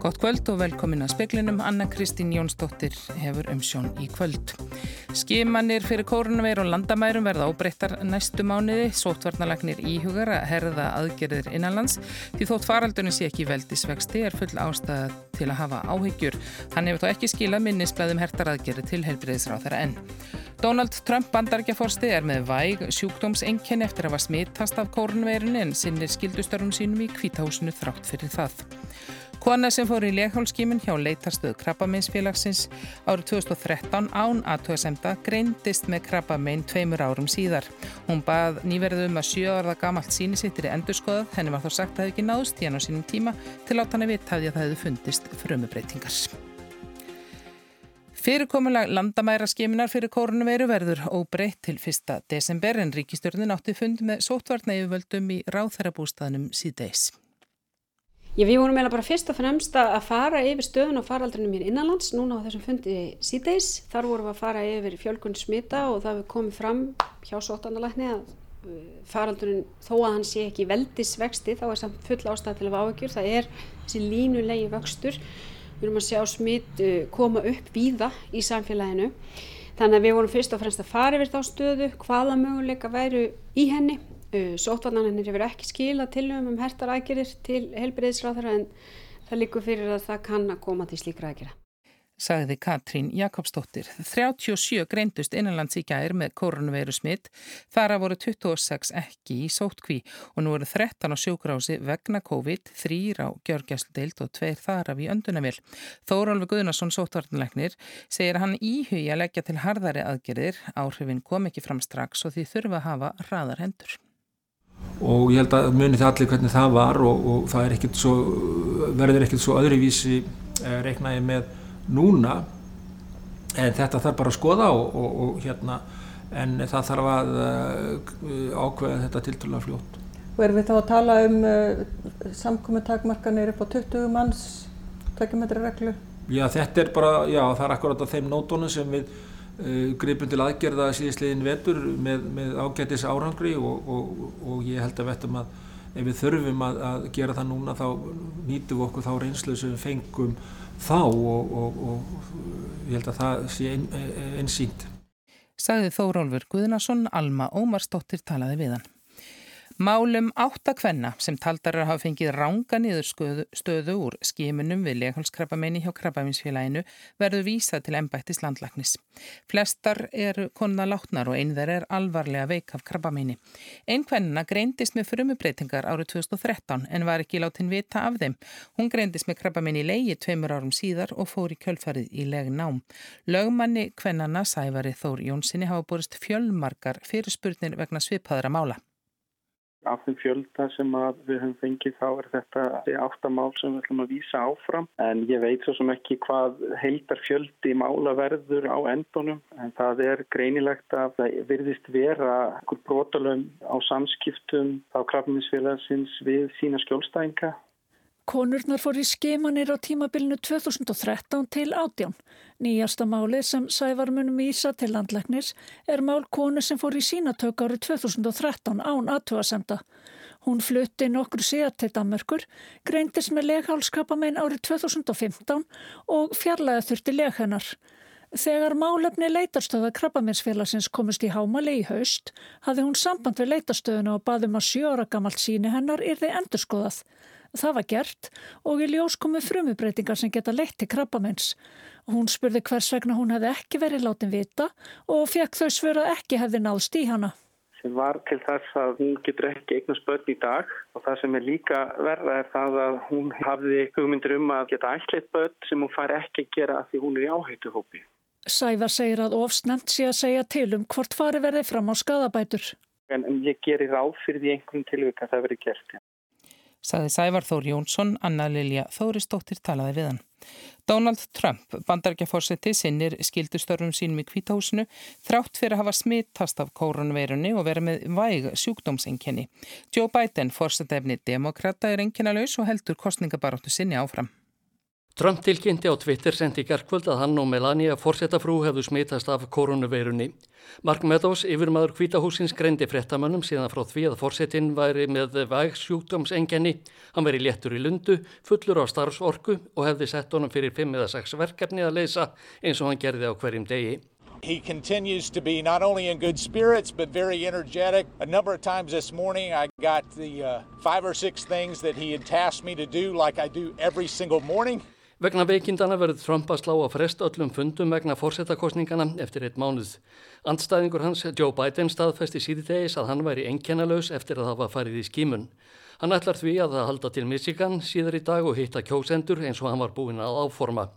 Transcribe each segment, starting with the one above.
Gott kvöld og velkomin að speklinum. Anna Kristín Jónsdóttir hefur umsjón í kvöld. Skimanir fyrir kórunveir og landamærum verða ábreyttar næstu mánuði. Sótvarnalagnir íhugar að herða aðgerðir innanlands. Því þótt faraldunni sé ekki veldisvexti er full ástæða til að hafa áhyggjur. Hann hefur þó ekki skilað minnisblæðum hertar aðgerði til helbriðisráð þeirra enn. Donald Trump bandargeforsti er með væg sjúkdómsengjinn eftir að hafa smittast af kórunveirinu en sinnir skildustörnum sínum í kvítahúsinu þrátt fyrir það. Kona sem fór í leghálskímin hjá leitarstöðu krabbameinsfélagsins árið 2013 án aðtöðasemda greindist með krabbamein tveimur árum síðar. Hún bað nýverðum að sjö ára gamalt síni sittir í endurskoðað, henni var þó sagt að það hefði ekki náðust í hann á sínum tíma til átt hann að vita að það hefði fundist frumubreitingar. Fyrirkomulag landamæra skiminar fyrir kórnveru verður óbreytt til 1. desember en ríkistörnin átti fund með sótvarna yfirvöldum í ráþærabústaðnum síðdeis. Já, við vorum meila bara fyrst og fremst að fara yfir stöðun og faraldrinum hér innanlands núna á þessum fundi síðdeis. Þar vorum við að fara yfir fjölkunn smita og það við komið fram hjá sótandalækni að uh, faraldrin þó að hann sé ekki veldisvexti þá er samt full ástæð til að áhugjur. Það er þessi línulegi vöxtur. Við erum að sjá smit uh, koma upp víða í samfélaginu. Þannig að við vorum fyrst og fremst að fara yfir þá stöðu, hvaða möguleika væru í henni Uh, Sótvarnarnir hefur ekki skila tilum um hertar aðgerir til helbriðisráðara en það líkur fyrir að það kann að koma til slíkra aðgera. Sagði Katrín Jakobsdóttir. 37 greindust innanlands í gær með koronaveiru smitt. Þara voru 26 ekki í sótkví og nú eru 13 á sjókrási vegna COVID, 3 á gjörgjæsldeild og 2 þar af í öndunavill. Þórólfi Guðnarsson, sótvarnleiknir, segir hann íhugi að leggja til harðari aðgerðir. Áhrifin kom ekki fram strax og því þurfa að hafa hraðar hendur og ég held að muni það allir hvernig það var og, og það er ekkert svo, verður ekkert svo öðruvísi eh, reiknaði með núna en þetta þarf bara að skoða og, og, og hérna en það þarf að uh, ákveða þetta tilturlega fljótt. Og erum við þá að tala um uh, samkomi takmarkanir upp á 20 manns takimetri reglu? Já þetta er bara, já það er akkurat á þeim nótónu sem við Uh, gripum til aðgerða síðislegin vetur með, með ágætis árangri og, og, og ég held að vettum að ef við þurfum að, að gera það núna þá nýtum við okkur þá reynslu sem við fengum þá og, og ég held að það sé einsýnt. Sagði Þórólfur Guðnason, Alma Ómarsdóttir talaði við hann. Málum áttakvenna sem taldar að hafa fengið ranga niður stöðu úr skimunum við leghálskrabbamenni hjá krabbavinsfélaginu verður vísað til ennbættis landlagnis. Flestar eru konna látnar og einn þeir er alvarlega veik af krabbamenni. Einn kvenna greindist með frumubreitingar árið 2013 en var ekki látin vita af þeim. Hún greindist með krabbamenni leiði tveimur árum síðar og fór í kjölfarið í legnám. Lögmanni kvennana Sævari Þór Jónssoni hafa borist fjölmarkar fyrirspurnir vegna svipaðra mála. Af þeim fjölda sem við höfum fengið þá er þetta áttamál sem við ætlum að vísa áfram. En ég veit svo sem ekki hvað heildar fjöldi mála verður á endunum en það er greinilegt að það virðist vera okkur brotalum á samskiptum á krafninsfélagsins við sína skjólstæðinga Konurnar fór í skemanir á tímabilinu 2013 til átján. Nýjasta málið sem sævarmunum ísa til landlæknis er mál konu sem fór í sínatök árið 2013 án aðtúasemda. Hún flutti nokkur síðan til Danmörkur, greindist með leghálskapamein árið 2015 og fjarlæða þurfti leghennar. Þegar málefni leitarstöða krabbaminsfélagsins komist í hámali í haust, hafði hún samband við leitarstöðuna og baðum að sjóra gammalt síni hennar yrði endurskoðað. Það var gert og í ljós komu frumubreitingar sem geta leitt til krabbamenns. Hún spurði hvers vegna hún hefði ekki verið látin vita og fekk þau svöra ekki hefði náðst í hana. Sem var til þess að hún getur ekki eignast börn í dag og það sem er líka verða er það að hún hafði hugmyndir um að geta ætleitt börn sem hún far ekki að gera því hún er í áhættu hópi. Sævar segir að ofsnemt sé að segja til um hvort fari verði fram á skadabætur. En ég gerir því einhvern tilvika að það verði gert. Saði Sævar Þór Jónsson, Anna Lilja Þóristóttir talaði við hann. Donald Trump, bandargeforsetti, sinnir skildustörfum sínum í kvítahúsinu þrátt fyrir að hafa smittast af kórunveirunni og vera með væg sjúkdómsengjani. Joe Biden, forsetefni demokrata, er enginalaus og heldur kostningabaróttu sinni áfram. Trump tilkynnti á Twitter sendi gerðkvöld að hann og Melania fórsetafrú hefðu smitast af koronaveirunni. Mark Meadows, yfirmaður kvítahúsins, greindi frettamönnum síðan frá því að fórsetin væri með vægsjúkdómsengenni. Hann veri léttur í lundu, fullur á starfsorku og hefði sett honum fyrir 5 eða 6 verkefni að leysa eins og hann gerði á hverjum degi. He continues to be not only in good spirits but very energetic. A number of times this morning I got the uh, five or six things that he had tasked me to do like I do every single morning. Vegna veikindana verður Trump að slá að fresta öllum fundum vegna fórsetakostningana eftir eitt mánuð. Andstæðingur hans, Joe Biden, staðfesti síðitegis að hann væri enkennalös eftir að það var farið í skímun. Hann ætlar því að það halda til Michigan síðar í dag og hitta kjósendur eins og hann var búinn að áforma.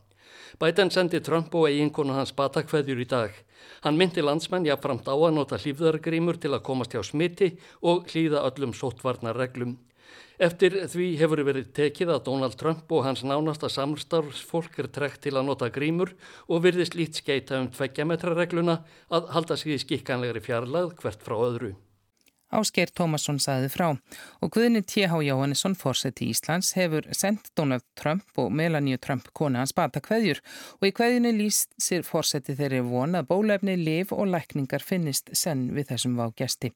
Biden sendi Trump og eiginkonu hans batakveðjur í dag. Hann myndi landsmenn jáfnframt á að nota hlýfðargrímur til að komast hjá smiti og hlýða öllum sóttvarnar reglum. Eftir því hefur verið tekið að Donald Trump og hans nánasta samstarfsfólk er trekt til að nota grímur og virðist lít skeita um tveggjametraregluna að halda sig í skikkanlegri fjarlag hvert frá öðru. Ásgeir Tómasson saði frá og Guðni T.H. Jóhannesson fórseti Íslands hefur sendt Donald Trump og Melanie Trump konu hans bata kveðjur og í kveðjunni líst sér fórseti þeirri von að bólefni, liv og lækningar finnist senn við þessum vágesti.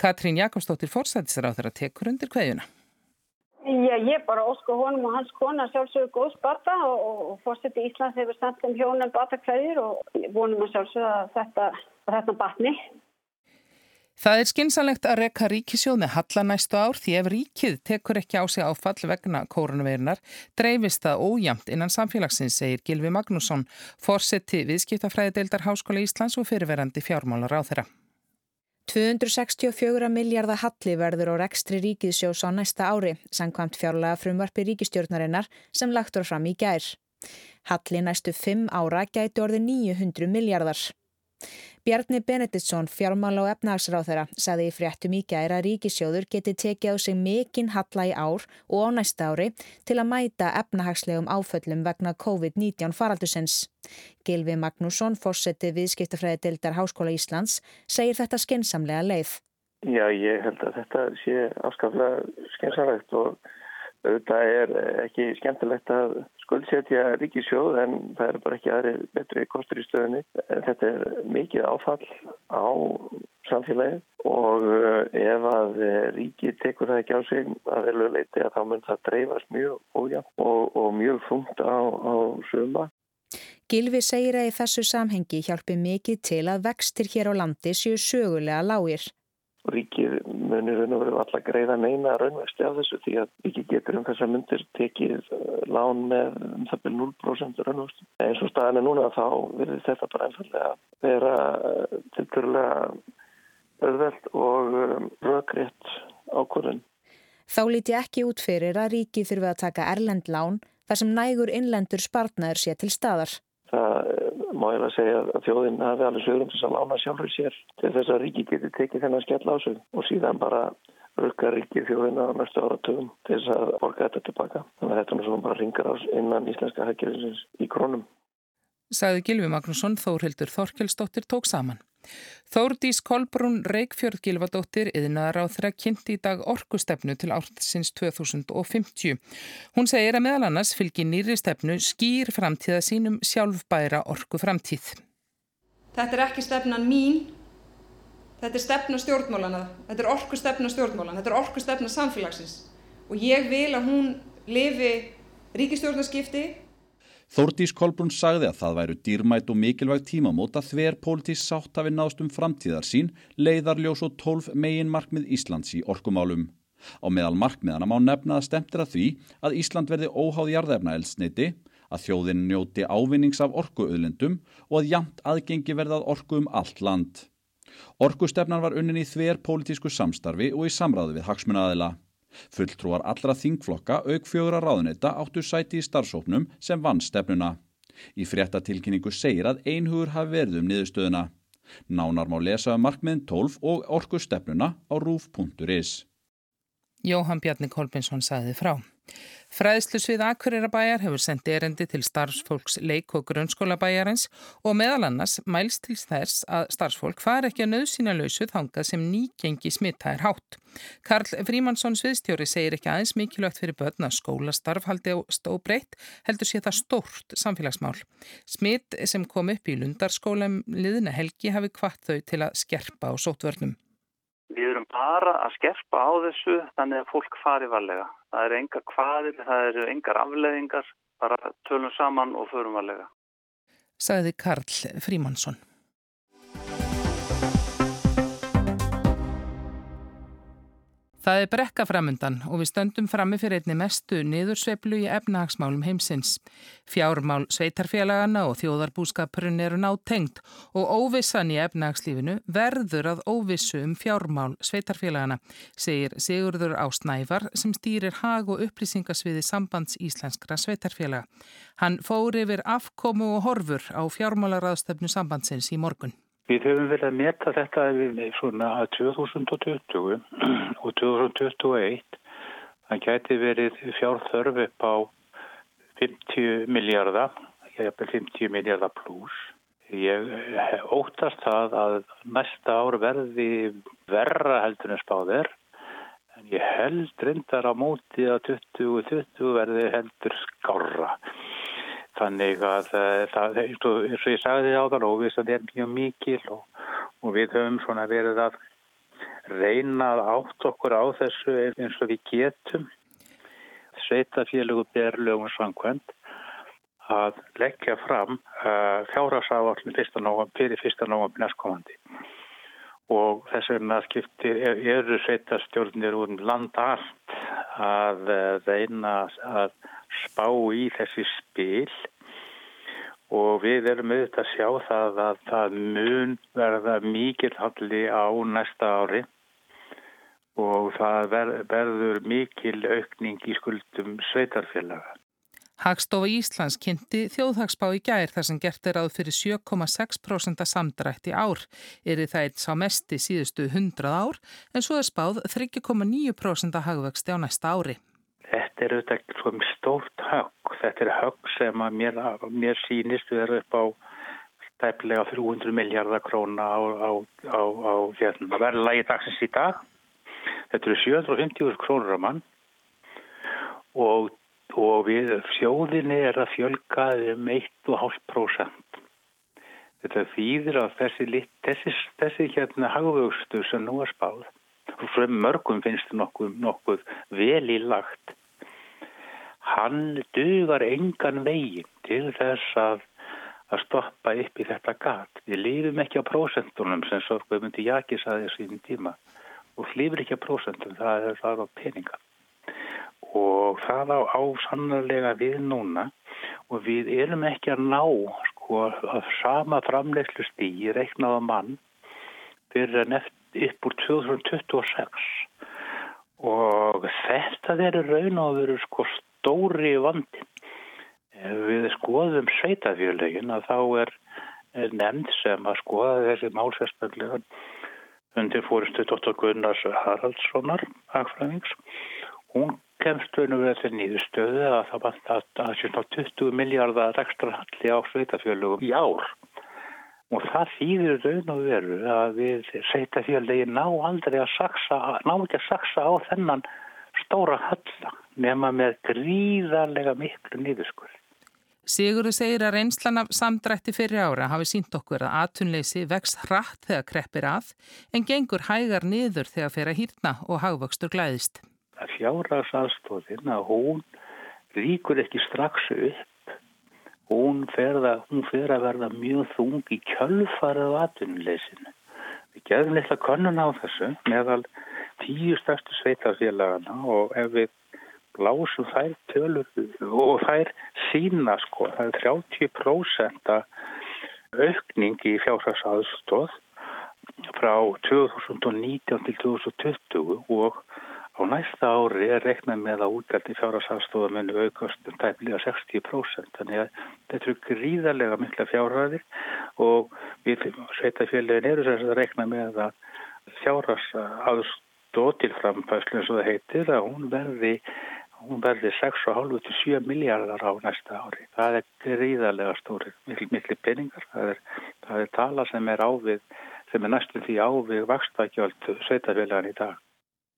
Katrín Jakobsdóttir fórsetisra á þeirra tekur undir kveðjuna. Já, ég bara ósku honum og hans kona sjálfsögur góðs bata og, og fórseti Íslands hefur sendt um hjónum batakveðjur og vonum að sjálfsögur að þetta, þetta batni. Það er skinsanlegt að rekka ríkisjóð með halla næstu ár því ef ríkið tekur ekki á sig áfall vegna kórunaveirunar dreifist það ójamt innan samfélagsins, segir Gilvi Magnússon, fórseti viðskiptafræðideildar Háskóla Íslands og fyrirverandi fjármálar á þeirra. 264 miljardar halli verður á rekstri ríkisjós á næsta ári, sangkvæmt fjárlega frumvarpi ríkistjórnarinnar sem lagtur fram í gær. Halli næstu 5 ára gæti orði 900 miljardar. Bjarni Benediktsson, fjármála og efnahagsráþara, saði í fréttum í gæra að ríkisjóður geti tekið á sig mikinn halla í ár og á næsta ári til að mæta efnahagslegum áföllum vegna COVID-19 faraldusins. Gilvi Magnússon, fórseti viðskiptafræði dildar Háskóla Íslands, segir þetta skensamlega leið. Já, ég held að þetta sé afskaflega skensamlegt og auðvitað er ekki skemmtilegt að skuldsetja ríkisjóð en það er bara ekki aðri betri kostur í stöðunni. Þetta er mikið áfall á samfélagi og eh, ef að ríki tekur það ekki á sig að vel leiti að þá mun það dreifast mjög ójafn og, og mjög fungt á, á suma. Gilvi segir að í þessu samhengi hjálpi mikið til að vextir hér á landi séu sögulega lágir ríkið munir raun og veru alltaf greiða neina raunvexti af þessu því að ríkið getur um þessa myndir tekið uh, lán með um það byrjum 0% raunvexti. Eins og staðan er núna þá verður þetta bara einfallega vera uh, tilturlega öðveld og um, rökriðt ákvörðun. Þá líti ekki út fyrir að ríkið þurfi að taka erlend lán þar sem nægur innlendur spartnaður sé til staðar. Það má ég að segja að þjóðin hafi alveg sögurum til að lána sjálfur sér til þess að ríki geti tekið þennan skell á sig og síðan bara rukka ríki þjóðina á næstu áratögum til þess að borga þetta tilbaka. Þannig að þetta er svona bara ringar ás innan íslenska hækjurinsins í krónum. Saði Gilvi Magnússon, Þórhildur Þorkelsdóttir tók saman. Þórdís Kolbrún Reykjörð Gilvadóttir yðnaðar á þeirra kynnt í dag orkustefnu til ártsins 2050. Hún segir að meðal annars fylgir nýri stefnu skýr framtíða sínum sjálfbæra orku framtíð. Þetta er ekki stefnan mín, þetta er stefna stjórnmálana, þetta er orkustefna stjórnmálana, þetta er orkustefna samfélagsins og ég vil að hún lifi ríkistjórnarskipti Þórdís Kolbrún sagði að það væru dýrmætt og mikilvægt tímamót að þver pólitísk sátt hafi náðst um framtíðar sín, leiðarljós og tólf megin markmið Íslands í orkumálum. Á meðal markmiðana má nefna að stemtir að því að Ísland verði óháð jarðefna elsneiti, að þjóðin njóti ávinnings af orkuauðlendum og að jamt aðgengi verðað orku um allt land. Orkustefnan var unnin í þver pólitísku samstarfi og í samráðu við hagsmunaðila. Fulltrúar allra þingflokka auk fjögra ráðuneyta áttu sæti í starfsóknum sem vann stefnuna. Í fréttatilkynningu segir að einhugur hafi verið um niðurstöðuna. Nánar má lesa um markmiðin 12 og orku stefnuna á rúf.is. Jóhann Bjarni Kolbinsson sagði frá. Fræðslusvið Akureyra hefur sendið erendi til starfsfólks leik- og grunnskólabæjarins og meðal annars mælst til þess að starfsfólk far ekki að nöðsýna lausu þangað sem nýgengi smitta er hátt. Karl Frímansson sviðstjóri segir ekki aðeins mikilvægt fyrir börn að skólastarf haldi á stóbreytt heldur sé það stórt samfélagsmál. Smitt sem kom upp í lundarskólum liðina helgi hafi kvart þau til að skerpa á sótvörnum. Bara að skerpa á þessu þannig að fólk fari varlega. Það eru engar hvaðir, það eru engar afleðingar, bara tölum saman og förum varlega. Saði Karl Frímansson. Það er brekka framundan og við stöndum frammi fyrir einni mestu niðursveiflu í efnahagsmálum heimsins. Fjármál sveitarfélagana og þjóðarbúskapurinn eru nátengt og óvissan í efnahagslífinu verður að óvissu um fjármál sveitarfélagana, segir Sigurður Ásnævar sem stýrir hag og upplýsingasviði sambands íslenskra sveitarfélaga. Hann fór yfir afkomu og horfur á fjármálaráðstöfnu sambandsins í morgun. Við höfum verið að meta þetta svona að 2020 og 2021 það gæti verið fjárþörf upp á 50 miljardar, ég hef 50 miljardar pluss. Ég óttast það að næsta ár verði verra heldur en spáðir en ég held reyndar á móti að 2020 verði heldur skára. Þannig að eh, það, eins og ég sagði á það það er mjög mikil og, og við höfum svona verið að reyna að átt okkur á þessu eins og við getum. Sveitafélögu berlögum svangkvæmt að leggja fram uh, eh, fjárhásáallin fyrir fyrsta nógum næstkomandi. Og þess vegna skiptir eru sveitastjórnir úr land allt að uh, reyna að spá í þessi spil og við erum auðvitað að sjá það að það mun verða mikil halli á næsta ári og það verður mikil aukning í skuldum sveitarfélaga. Hagstofa Íslands kynnti þjóðhagsbá í gær þar sem gert er áð fyrir 7,6% samdrætt í ár. Er það eitt sá mesti síðustu 100 ár en svo er spáð 3,9% hagvexti á næsta ári. Þetta er auðvitað stórt högg. Þetta er högg sem að mér, mér sínist við erum upp á stæplega 300 miljardar króna á, á, á, á hérna, verðlagi dagsins í dag. Þetta eru 750 krónur á mann og, og við sjóðinni er að fjölga um 1,5%. Þetta þýðir að þessi, þessi, þessi hérna hagvöxtu sem nú er spáð og frem mörgum finnst nokkuð, nokkuð vel í lagt hann dugar engan veginn til þess að, að stoppa upp í þetta gat. Við lifum ekki á prósentunum sem svo myndi Jakis að þessu í tíma og lifur ekki á prósentum, það er það á peninga. Og það á, á sannarlega við núna og við erum ekki að ná sko að sama framlegslu stígi reiknaða mann fyrir en eftir upp úr 2026 og þetta verður raun og verður sko stóri vandin. Við skoðum sveitafjölegin að þá er, nefnd sem að skoða þessi málsestarlega undir fórustu Dr. Gunnars Haraldssonar, agfræðings. Hún kemst raun og verið til nýðustöðu að það var að, að, að 20 miljardar ekstra halli á sveitafjölugum í ár. Og það þýðir raun og veru að við sveitafjölegin ná aldrei að saksa, ná ekki að saksa á þennan stóra halla nema með gríðarlega miklu nýðuskur. Sigurður segir að reynslan af samdrætti fyrir ára hafi sínt okkur að atunleysi vext hratt þegar kreppir að en gengur hægar niður þegar fyrir að hýrna og hagvöxtur glæðist. Það fjáras aðstóðin að hún ríkur ekki strax upp. Hún fer að, hún fer að verða mjög þung í kjölfarið á atunleysinu. Við gefum litla konun á þessu meðal tíu stærstu sveitafélagana og ef við blásum þær tölur og þær sína sko, það er 30% aukning í fjárhagsaðstóð frá 2019 til 2020 og á næsta ári er reiknað með að útgætti fjárhagsaðstóða muni aukast um tæmlega 60%. Þannig að þetta eru gríðarlega mikla fjárhagir og við sveitafélagin eru þess að reikna með að fjárhagsaðstóð til framfæslu eins og það heitir að hún verði hún verði 6,5-7 miljardar á næsta ári. Það er gríðarlega stóri, miklu, miklu peningar. Það er, það er tala sem er ávið, sem er næstum því ávið vakstakjöld sveitafélagan í dag.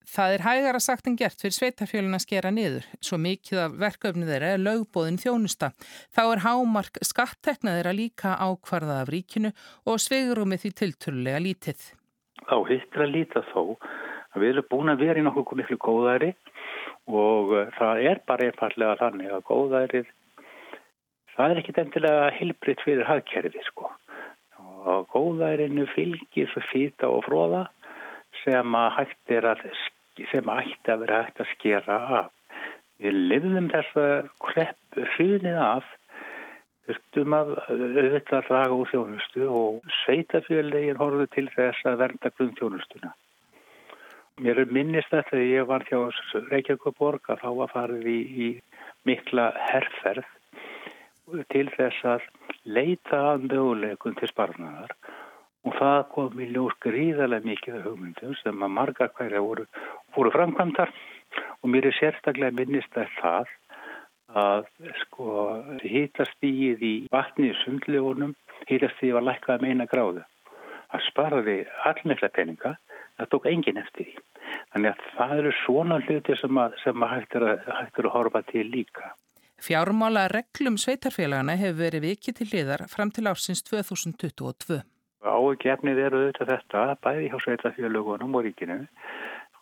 Það er hægara sagt en gert fyrir sveitafjölun að skera niður. Svo mikið af verkefni þeirra er lögbóðin þjónusta. Þá er hámark skattekna þeirra líka ákvarða af ríkinu og sveigurum því tilturlega lítið. Þá hittir að líta þó að við erum búin að vera í nokkuð miklu góðæri og uh, það er bara einfallega þannig að góðærið, það er ekkit endilega hilbritt fyrir hagkerfi sko. Og góðærinu fylgir fyrir fýta og fróða sem að hægt er að sem ætti að vera hægt að skera af. Við lifðum þess að krepp hrunið af þurftum að auðvitað draga úr þjónustu og sveitafjölegin horfðu til þess að vernda grunn þjónustuna. Mér er minnist þetta þegar ég var hjá Reykjavík borg að þá var farið í, í mikla herrferð til þess að leita að möguleikum til sparnaðar og það kom í ljós gríðarlega mikið af hugmyndum sem að marga hverja voru, voru framkvæmdar og mér er sérstaklega minnist að það að sko hýtastíð í vatni í sundlegunum, hýtastíð var lækkað með eina gráðu. Það sparaði allmikla peninga, það tók engin eftir því. Þannig að það eru svona hluti sem að, sem að hægt, er að hægt er að horfa til líka. Fjármála reglum sveitarfélagana hefur verið vikið til liðar fram til ársins 2022. Ágefnið eru auðvitað þetta, bæði hjá sveitafjölugunum og ríkinu.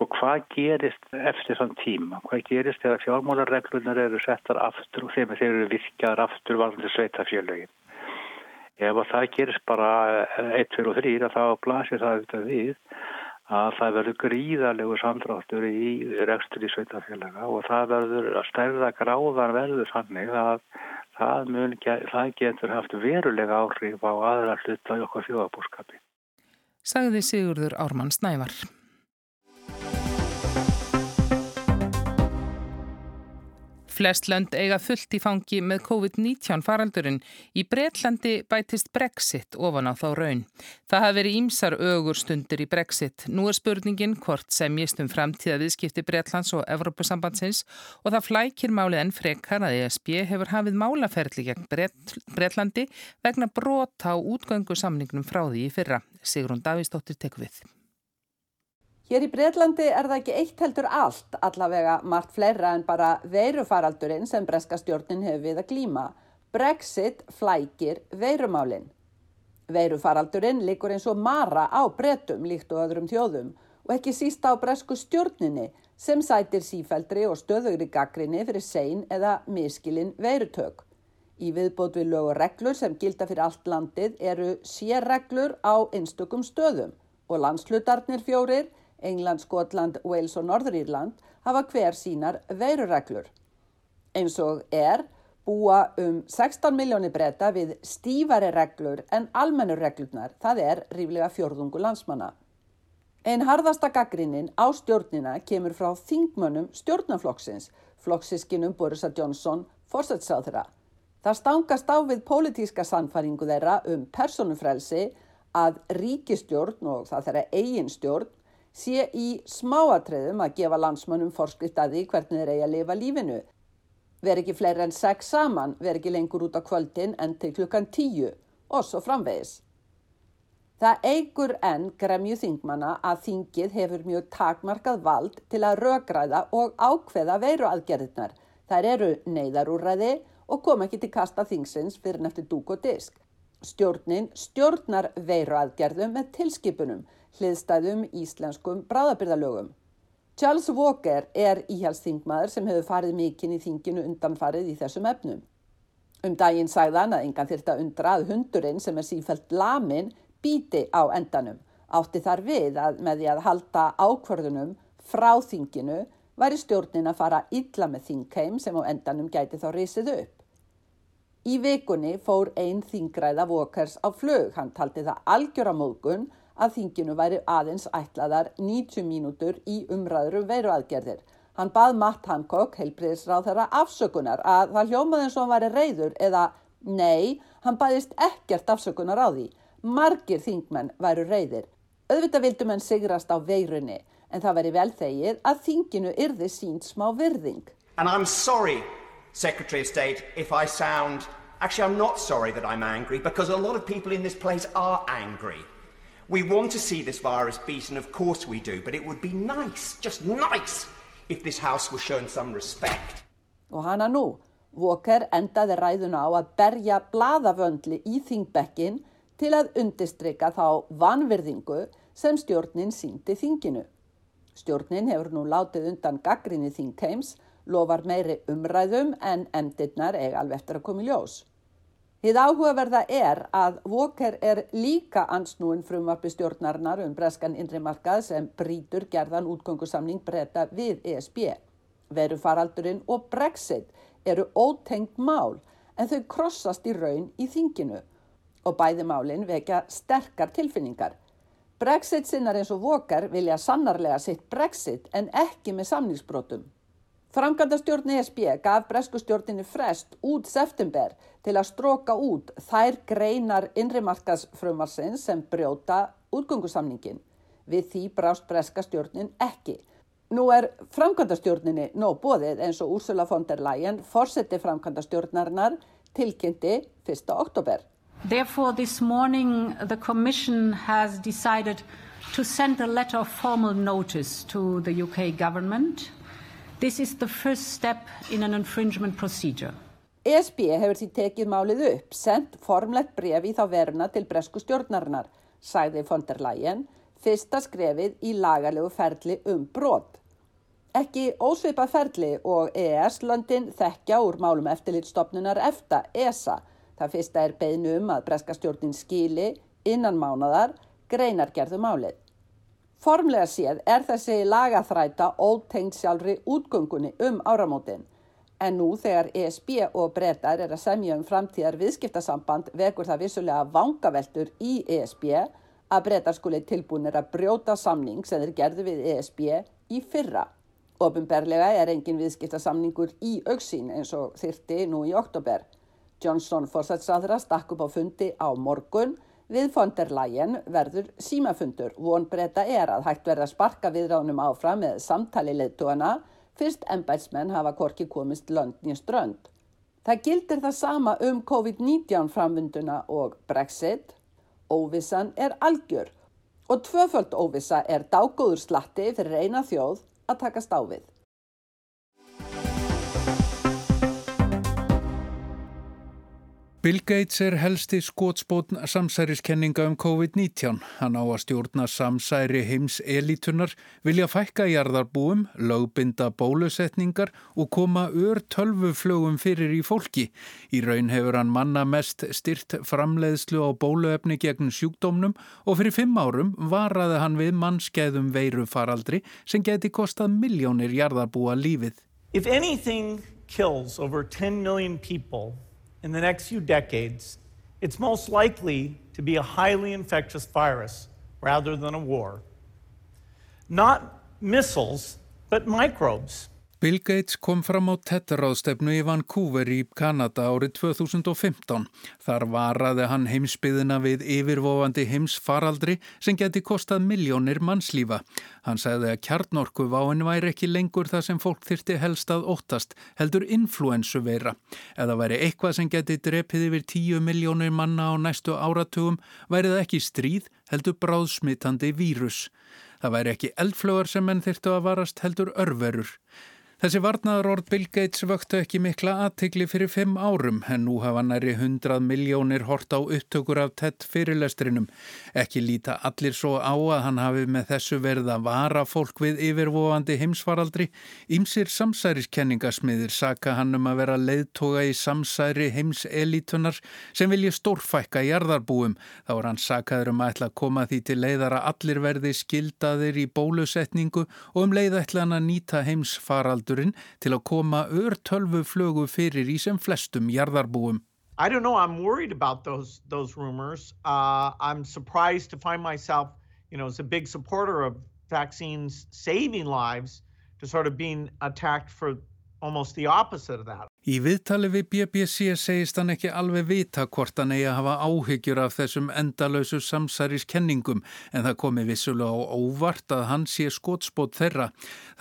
Og hvað gerist eftir þann tíma? Hvað gerist þegar fjármálarreglunar eru settar aftur og þeim eru virkjaðar aftur varðandi sveitafjölugin? Ef það gerist bara 1, 2 og 3 þá blasir það auðvitað við að það verður gríðarlegu samdráttur í rekstur í sveitafjölaga og það verður að stærða gráðan verður sannig að það, mun, það getur haft verulega áhrif á aðra hluta í okkar fjóðabúrskapi. Sagði Sigurður Ármann Snævar. Flest lönd eiga fullt í fangi með COVID-19 faraldurinn. Í Breitlandi bætist Brexit ofan á þá raun. Það hafi verið ímsar ögur stundir í Brexit. Nú er spurningin hvort semjist um framtíða viðskipti Breitlands og Evrópusambandsins og það flækir málið en frekar að ESB hefur hafið málaferðli gegn Breitlandi vegna brota á útgöngu samningnum frá því í fyrra. Sigrun Davísdóttir tekur við. Hér í Breitlandi er það ekki eitt heldur allt, allavega margt fleira en bara veirufaraldurinn sem breska stjórnin hefur við að glíma. Brexit flækir veirumálinn. Veirufaraldurinn likur eins og mara á bretum líkt og öðrum þjóðum og ekki síst á bresku stjórninni sem sætir sífældri og stöðugri gaggrinni fyrir sein eða miskilinn veirutök. Í viðbót við lög og reglur sem gilda fyrir allt landið eru sérreglur á einstökum stöðum og landslutarnir fjórir England, Skotland, Wales og Norðurírland hafa hver sínar veirureglur. Eins og er búa um 16 miljónir breyta við stífari reglur en almennur reglurnar, það er ríflega fjörðungu landsmanna. Einn harðasta gaggrinnin á stjórnina kemur frá þingmönnum stjórnaflokksins, flokksiskinum Borisa Johnson, fórsætsáðra. Það stangast á við pólitíska sannfaringu þeirra um personufrelsi að ríkistjórn og það þeirra eigin stjórn sé í smáatriðum að gefa landsmönnum forskrift að því hvernig þeir eigi að lifa lífinu. Veri ekki fleiri en sex saman, veri ekki lengur út á kvöldin en til klukkan tíu og svo framvegis. Það eigur enn gremju þingmanna að þingið hefur mjög takmarkað vald til að rögræða og ákveða veiruaðgerðirnar. Þær eru neyðarúræði og kom ekki til kasta þingsins fyrir neftir dúk og disk. Stjórnin stjórnar veiruaðgerðum með tilskipunum hliðstæðum íslenskum bráðabyrðalögum. Charles Walker er íhjálpsþingmaður sem hefur farið mikinn í þinginu undanfarið í þessum efnum. Um daginn sagðan að engan þyrta undra að hundurinn sem er sífælt lamin bíti á endanum. Átti þar við að með því að halda ákvörðunum frá þinginu væri stjórnin að fara illa með þingheim sem á endanum gæti þá risið upp. Í vikunni fór einn þingræða Walkers á flög. Hann taldi það algjöra móðgun að þinginu væri aðeins ætlaðar 90 mínútur í umræður um veiruaðgerðir. Hann bað Matt Hancock, heilbriðisráð þeirra, afsökunar að það hljómaði eins og hann væri reyður eða nei, hann baðist ekkert afsökunar á því. Margir þingmenn væru reyðir. Öðvitað vildum hann sigrast á veirunni en það væri vel þegið að þinginu yrði sínt smá virðing. And I'm sorry, Secretary of State, if I sound. Actually, I'm not sorry that I'm angry because a lot of people in this place are angry. We want to see this virus beaten, of course we do, but it would be nice, just nice, if this House was shown some respect. Og hana nú, Walker endaði ræðuna á að berja bladavöndli í þingbekkin til að undistrykka þá vanvirðingu sem stjórnin síndi þinginu. Stjórnin hefur nú látið undan gaggrinni þingheims, lofar meiri umræðum en endirnar eiga alveg eftir að koma í ljós. Hið áhugaverða er að Walker er líka ansnúin frumvarpi stjórnarinnar um breskan innrimarkað sem brítur gerðan útgöngusamning breyta við ESB. Verufaraldurinn og Brexit eru ótengt mál en þau krossast í raun í þinginu og bæði málinn vekja sterkar tilfinningar. Brexit sinnar eins og Walker vilja sannarlega sitt Brexit en ekki með samningsbrotum. Framkvæmdastjórn ESB gaf breskustjórninu frest út september til að stróka út þær greinar innrimarkasfrömmarsins sem brjóta útgöngusamningin. Við því brást breskastjórnin ekki. Nú er framkvæmdastjórninni nóg bóðið eins og Ursula von der Leyen fórseti framkvæmdastjórnarinnar tilkynnti 1. oktober. Therefore this morning the Commission has decided to send a letter of formal notice to the UK government This is the first step in an infringement procedure. ESB hefur því tekið málið upp, sendt formlegt bref í þá veruna til bresku stjórnarinnar, sagði von der Leyen, fyrsta skrefið í lagalegu ferli um brot. Ekki ósveipað ferli og EES-löndin þekkja úr málum eftirlitstofnunar EFTA, ESA. Það fyrsta er beinu um að breska stjórnin skili innan mánadar greinargerðu málið. Formlega séð er þessi lagaþræta ótengt sjálfri útgöngunni um áramótin. En nú þegar ESB og breytar er að semja um framtíðar viðskiptasamband vekur það vissulega vangaveltur í ESB að breytar skuli tilbúinir að brjóta samning sem þeir gerðu við ESB í fyrra. Ofinberlega er engin viðskiptasamningur í auksín eins og þyrti nú í oktober. Johnson fórsætsaðra stakk upp á fundi á morgun Við von der Leyen verður símafundur. Von breyta er að hægt verða sparka viðránum áfram með samtali leittóana fyrst ennbætsmenn hafa korki komist löndni strönd. Það gildir það sama um COVID-19 framvinduna og Brexit. Óvissan er algjör og tvöföld óvissa er dágóður slatti fyrir eina þjóð að takast á Bill Gates er helsti skótspótn samsæriskenninga um COVID-19. Hann á að stjórna samsæri heims elitunar, vilja fækka jarðarbúum, lögbinda bólusetningar og koma ör tölvuflögum fyrir í fólki. Í raun hefur hann manna mest styrt framleiðslu á bóluefni gegn sjúkdómnum og fyrir fimm árum varaði hann við mannskeiðum veiru faraldri sem geti kostað miljónir jarðarbúa lífið. If anything kills over 10 million people in the next few decades, it's most likely to be a highly infectious virus rather than a war. Not missiles, but microbes. Bill Gates kom fram á tetteráðstefnu í Vancouver í Kanada árið 2015. Þar varaði hann heimsbyðina við yfirvofandi heimsfaraldri sem geti kostað miljónir mannslífa. Hann segði að kjarnorku váin væri ekki lengur það sem fólk þyrti helst að óttast, heldur influensu veira. Eða væri eitthvað sem geti drepið yfir 10 miljónir manna á næstu áratugum, væri það ekki stríð, heldur bráðsmittandi vírus. Það væri ekki eldflögar sem menn þyrtu að varast heldur örverur. Þessi varnaðarord Bill Gates vöktu ekki mikla aðtikli fyrir fimm árum en nú hafa næri hundrað miljónir hort á upptökur af tett fyrirlestrinum. Ekki líta allir svo á að hann hafi með þessu verið að vara fólk við yfirvofandi heimsfaraldri. Ímsir samsæriskenningasmiðir saka hann um að vera leiðtoga í samsæri heimselítunar sem vilja stórfækka jarðarbúum. Þá er hann sakaður um að ætla að koma því til leiðar að allir verði skildaðir í bólusetningu og um leiðætlan að nýta heimsfaraldri faraldurinn til að koma örtölvu flögu fyrir í sem flestum jarðarbúum. I don't know, I'm worried about those, those rumors. Uh, I'm surprised to find myself, you know, as a big supporter of vaccines saving lives to sort of being attacked for almost the opposite of that. Í viðtali við BBC segist hann ekki alveg vita hvort hann eigi að hafa áhyggjur af þessum endalösu samsæriskenningum en það komi vissulega á óvart að hann sé skótspót þeirra.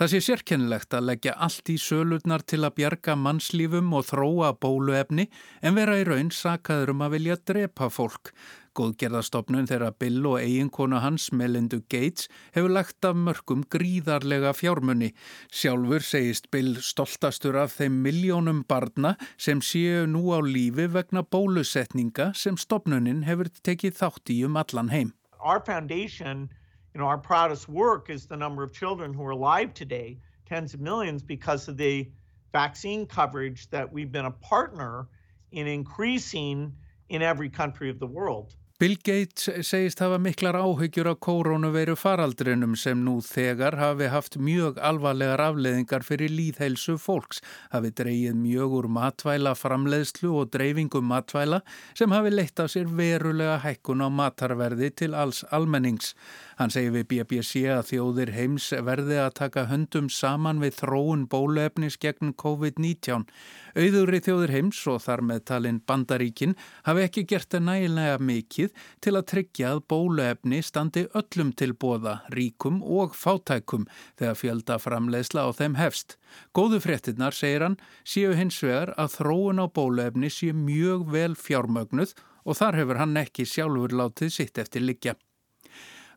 Það sé sérkennilegt að leggja allt í sölurnar til að bjarga mannslífum og þróa bóluefni en vera í raun sakaður um að vilja drepa fólk. Góðgerðastofnun þegar Bill og eiginkona hans Melindu Gates hefur lagt af mörgum gríðarlega fjármunni. Sjálfur segist Bill stoltastur af þeim miljónum barna sem séu nú á lífi vegna bólusetninga sem stopnunin hefur tekið þátt í um allan heim. Our foundation, you know, our proudest work is the number of children who are alive today, tens of millions because of the vaccine coverage that we've been a partner in increasing in every country of the world. Bill Gates segist hafa miklar áhyggjur á koronaviru faraldrinum sem nú þegar hafi haft mjög alvarlegar afleðingar fyrir líðheilsu fólks, hafi dreyið mjög úr matvæla framleiðslu og dreifingum matvæla sem hafi leitt af sér verulega hækkun á matarverði til alls almennings. Hann segir við BBC að þjóðir heims verði að taka höndum saman við þróun bóluefnis gegn COVID-19. Auðurri þjóðir heims og þar með talin bandaríkin hafi ekki gert það nægilega mikið til að tryggja að bóluefni standi öllum til bóða, ríkum og fátækum þegar fjölda framleiðsla á þeim hefst. Góðu fréttinnar, segir hann, séu hins vegar að þróun á bóluefni séu mjög vel fjármögnuð og þar hefur hann ekki sjálfur látið sitt eftir liggja.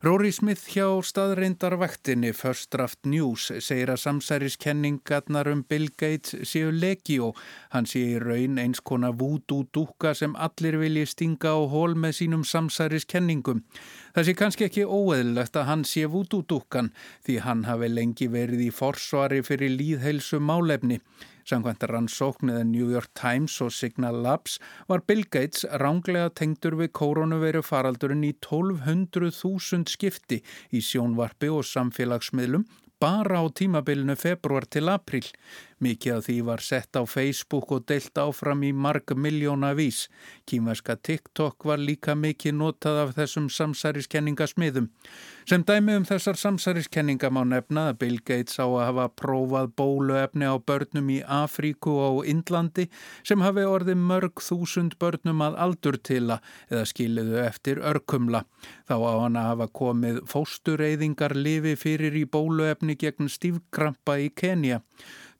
Rory Smith hjá staðreindarvaktinni First Draft News segir að samsæriskenningarnar um Bill Gates séu legio. Hann sé í raun eins konar vúdú-dúka sem allir vilji stinga á hól með sínum samsæriskenningum. Það sé kannski ekki óeðlilegt að hann sé vúdú-dúkan því hann hafi lengi verið í forsvari fyrir líðheilsu málefni. Samkvæmt rannsókn eða New York Times og Signal Labs var Bill Gates ránglega tengdur við koronaviru faraldurinn í 1200.000 skipti í sjónvarpi og samfélagsmiðlum bara á tímabilinu februar til april. Mikið af því var sett á Facebook og deilt áfram í marg miljóna vís. Kímerska TikTok var líka mikið notað af þessum samsæriskenningasmiðum. Sem dæmi um þessar samsæriskenninga má nefna að Bill Gates á að hafa prófað bóluefni á börnum í Afríku og Indlandi sem hafi orðið mörg þúsund börnum að aldur tila eða skiliðu eftir örkumla. Þá á hann að hafa komið fóstureyðingar lifi fyrir í bóluefni gegn stífkrampa í Kenya.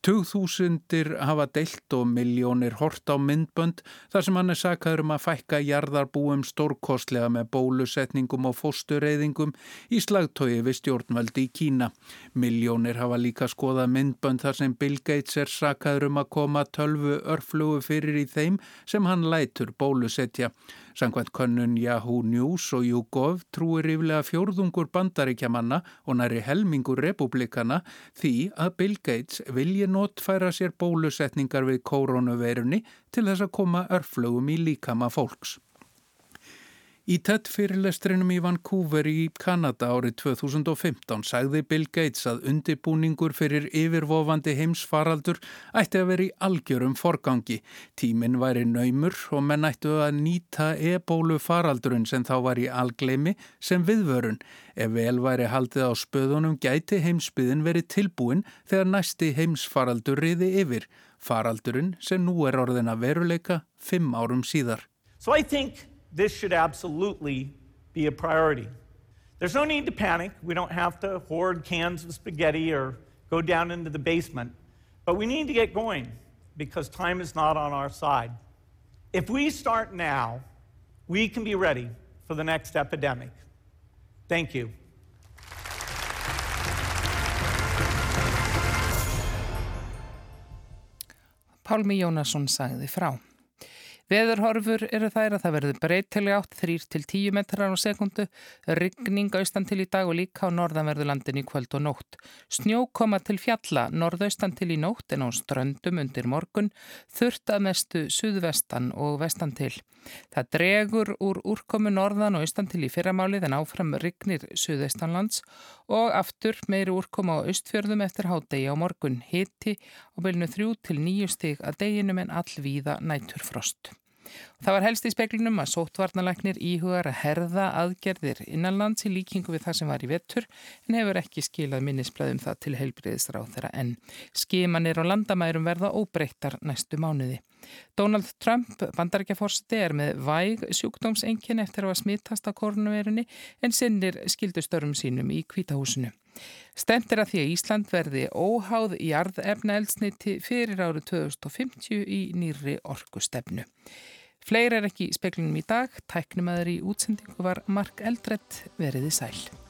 Tugþúsundir hafa deilt og miljónir hort á myndbönd þar sem hann er sakaður um að fækka jarðarbúum stórkostlega með bólusetningum og fóstureyðingum í slagtói við stjórnvaldi í Kína. Miljónir hafa líka skoðað myndbönd þar sem Bill Gates er sakaður um að koma tölvu örflugu fyrir í þeim sem hann lætur bólusetja. Sankvæmt könnun Yahoo News og YouGov trúir yfirlega fjórðungur bandaríkjamanna og næri helmingur republikana því að Bill Gates vilji notfæra sér bólusetningar við koronaveirunni til þess að koma örflögum í líkama fólks. Í TED fyrirlestrinum í Vancouver í Kanada árið 2015 sagði Bill Gates að undibúningur fyrir yfirvofandi heimsfaraldur ætti að vera í algjörum forgangi. Tíminn væri naumur og menn ættu að nýta ebólu faraldurinn sem þá var í algleimi sem viðvörun. Ef vel væri haldið á spöðunum gæti heimsbyðin verið tilbúin þegar næsti heimsfaraldur riði yfir. Faraldurinn sem nú er orðin að veruleika fimm árum síðar. So I think this should absolutely be a priority. There's no need to panic. We don't have to hoard cans of spaghetti or go down into the basement. But we need to get going because time is not on our side. If we start now, we can be ready for the next epidemic. Thank you. Pálmi Jónasson sagði frá. Veðurhorfur eru þær að það verður breytileg átt 3-10 metrar á sekundu, ryggning austan til í dag og líka á norðanverðulandin í kvöld og nótt. Snjó koma til fjalla norðaustan til í nótt en á ströndum undir morgun, þurft að mestu suðvestan og vestan til. Það dregur úr úrkomu norðan og austan til í fyrramálið en áfram rygnir suðaustanlands og aftur meiri úrkomu á austfjörðum eftir hádegi á morgun hiti og bylnu 3-9 stig að deginum en allvíða næturfrost. Það var helst í speklinum að sóttvarnalæknir íhugar að herða aðgerðir innanlands í líkingu við það sem var í vettur en hefur ekki skilað minnisblæðum það til heilbriðisráð þeirra en skimanir og landamærum verða óbreyttar næstu mánuði. Donald Trump, bandarækjaforsti, er með væg sjúkdómsengjinn eftir að smittast á koronavirunni en sinnir skildustörfum sínum í kvítahúsinu. Stendir að því að Ísland verði óháð í arðefna eldsniti fyrir árið 2050 í nýri orkustefnu. Fleir er ekki í speklinum í dag, tæknum aður í útsendingu var Mark Eldredd veriði sæl.